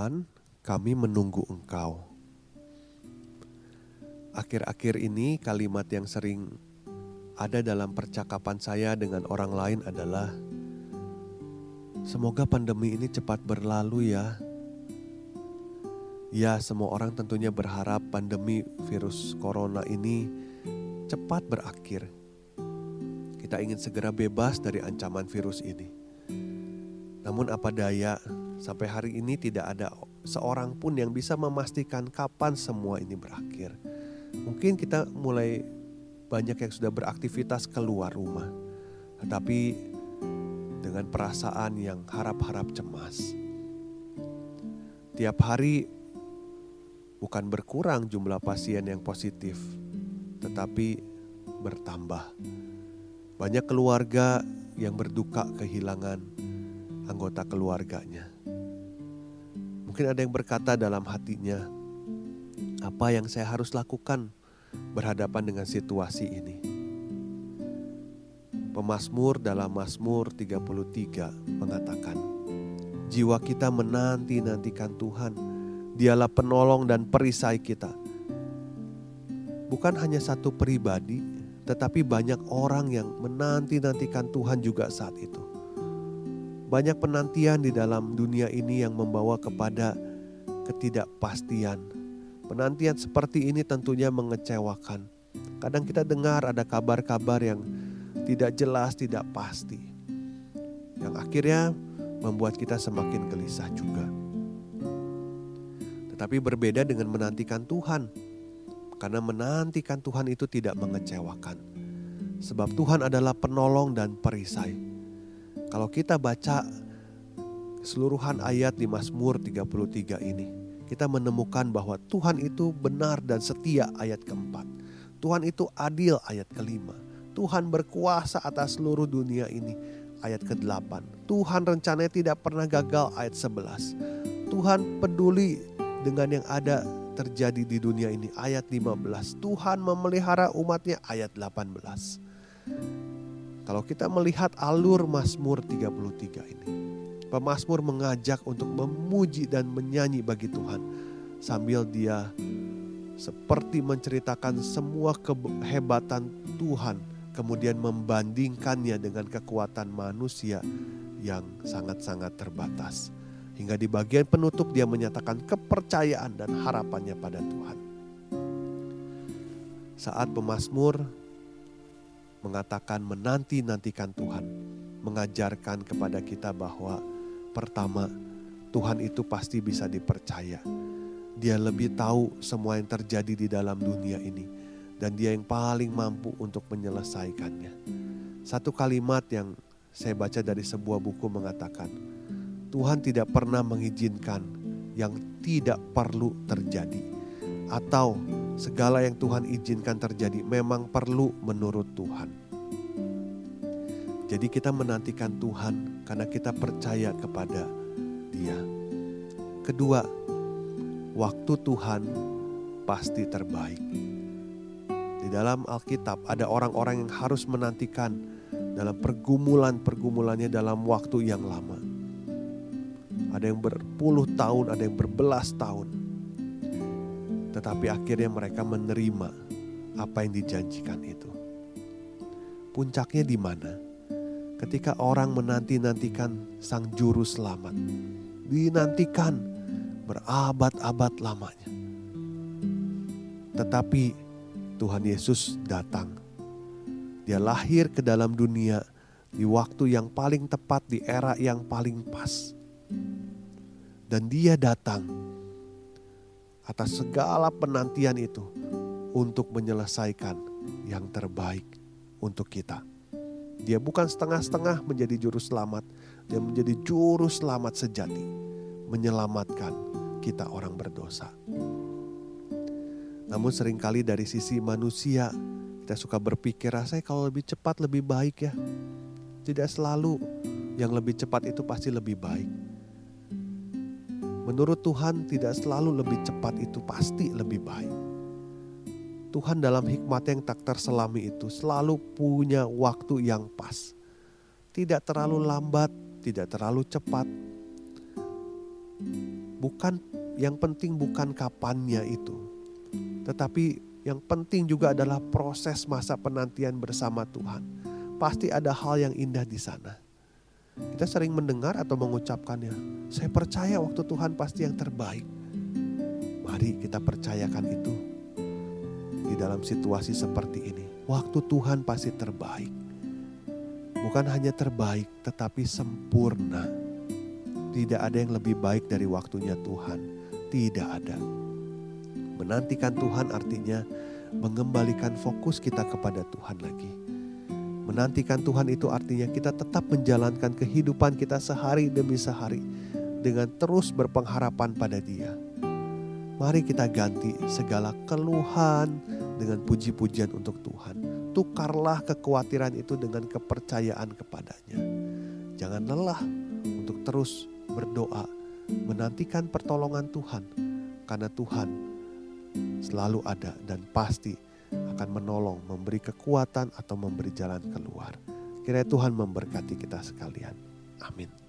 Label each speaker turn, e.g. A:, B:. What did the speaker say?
A: Tuhan, kami menunggu Engkau. Akhir-akhir ini, kalimat yang sering ada dalam percakapan saya dengan orang lain adalah: "Semoga pandemi ini cepat berlalu, ya." Ya, semua orang tentunya berharap pandemi virus corona ini cepat berakhir. Kita ingin segera bebas dari ancaman virus ini. Namun, apa daya, Sampai hari ini tidak ada seorang pun yang bisa memastikan kapan semua ini berakhir. Mungkin kita mulai banyak yang sudah beraktivitas keluar rumah. Tetapi dengan perasaan yang harap-harap cemas. Tiap hari bukan berkurang jumlah pasien yang positif, tetapi bertambah. Banyak keluarga yang berduka kehilangan anggota keluarganya. Mungkin ada yang berkata dalam hatinya, apa yang saya harus lakukan berhadapan dengan situasi ini. Pemasmur dalam Mazmur 33 mengatakan, jiwa kita menanti-nantikan Tuhan, dialah penolong dan perisai kita. Bukan hanya satu pribadi, tetapi banyak orang yang menanti-nantikan Tuhan juga saat itu. Banyak penantian di dalam dunia ini yang membawa kepada ketidakpastian. Penantian seperti ini tentunya mengecewakan. Kadang kita dengar ada kabar-kabar yang tidak jelas, tidak pasti. Yang akhirnya membuat kita semakin gelisah juga. Tetapi berbeda dengan menantikan Tuhan. Karena menantikan Tuhan itu tidak mengecewakan. Sebab Tuhan adalah penolong dan perisai kalau kita baca seluruhan ayat di Mazmur 33 ini, kita menemukan bahwa Tuhan itu benar dan setia ayat keempat. Tuhan itu adil ayat kelima. Tuhan berkuasa atas seluruh dunia ini ayat ke-8. Tuhan rencananya tidak pernah gagal ayat 11. Tuhan peduli dengan yang ada terjadi di dunia ini ayat 15. Tuhan memelihara umatnya ayat 18. Kalau kita melihat alur Mazmur 33 ini, pemazmur mengajak untuk memuji dan menyanyi bagi Tuhan sambil dia seperti menceritakan semua kehebatan Tuhan kemudian membandingkannya dengan kekuatan manusia yang sangat-sangat terbatas. Hingga di bagian penutup dia menyatakan kepercayaan dan harapannya pada Tuhan. Saat pemazmur mengatakan menanti-nantikan Tuhan, mengajarkan kepada kita bahwa pertama, Tuhan itu pasti bisa dipercaya. Dia lebih tahu semua yang terjadi di dalam dunia ini, dan Dia yang paling mampu untuk menyelesaikannya. Satu kalimat yang saya baca dari sebuah buku mengatakan, Tuhan tidak pernah mengizinkan yang tidak perlu terjadi, atau segala yang Tuhan izinkan terjadi memang perlu menurut Tuhan. Jadi kita menantikan Tuhan karena kita percaya kepada Dia. Kedua, waktu Tuhan pasti terbaik. Di dalam Alkitab ada orang-orang yang harus menantikan dalam pergumulan-pergumulannya dalam waktu yang lama. Ada yang berpuluh tahun, ada yang berbelas tahun tetapi akhirnya mereka menerima apa yang dijanjikan itu. Puncaknya di mana? Ketika orang menanti-nantikan sang juru selamat. Dinantikan berabad-abad lamanya. Tetapi Tuhan Yesus datang. Dia lahir ke dalam dunia di waktu yang paling tepat, di era yang paling pas. Dan dia datang atas segala penantian itu untuk menyelesaikan yang terbaik untuk kita. Dia bukan setengah-setengah menjadi juru selamat, dia menjadi juru selamat sejati, menyelamatkan kita orang berdosa. Namun sering kali dari sisi manusia kita suka berpikir rasanya kalau lebih cepat lebih baik ya. Tidak selalu yang lebih cepat itu pasti lebih baik. Menurut Tuhan tidak selalu lebih cepat itu pasti lebih baik. Tuhan dalam hikmat yang tak terselami itu selalu punya waktu yang pas. Tidak terlalu lambat, tidak terlalu cepat. Bukan yang penting bukan kapannya itu. Tetapi yang penting juga adalah proses masa penantian bersama Tuhan. Pasti ada hal yang indah di sana. Kita sering mendengar atau mengucapkannya. Saya percaya waktu Tuhan pasti yang terbaik. Mari kita percayakan itu di dalam situasi seperti ini. Waktu Tuhan pasti terbaik. Bukan hanya terbaik, tetapi sempurna. Tidak ada yang lebih baik dari waktunya Tuhan. Tidak ada. Menantikan Tuhan artinya mengembalikan fokus kita kepada Tuhan lagi. Menantikan Tuhan itu artinya kita tetap menjalankan kehidupan kita sehari demi sehari dengan terus berpengharapan pada Dia. Mari kita ganti segala keluhan, dengan puji-pujian untuk Tuhan. Tukarlah kekhawatiran itu dengan kepercayaan kepadanya. Jangan lelah untuk terus berdoa, menantikan pertolongan Tuhan, karena Tuhan selalu ada dan pasti akan menolong, memberi kekuatan atau memberi jalan keluar. Kiranya Tuhan memberkati kita sekalian. Amin.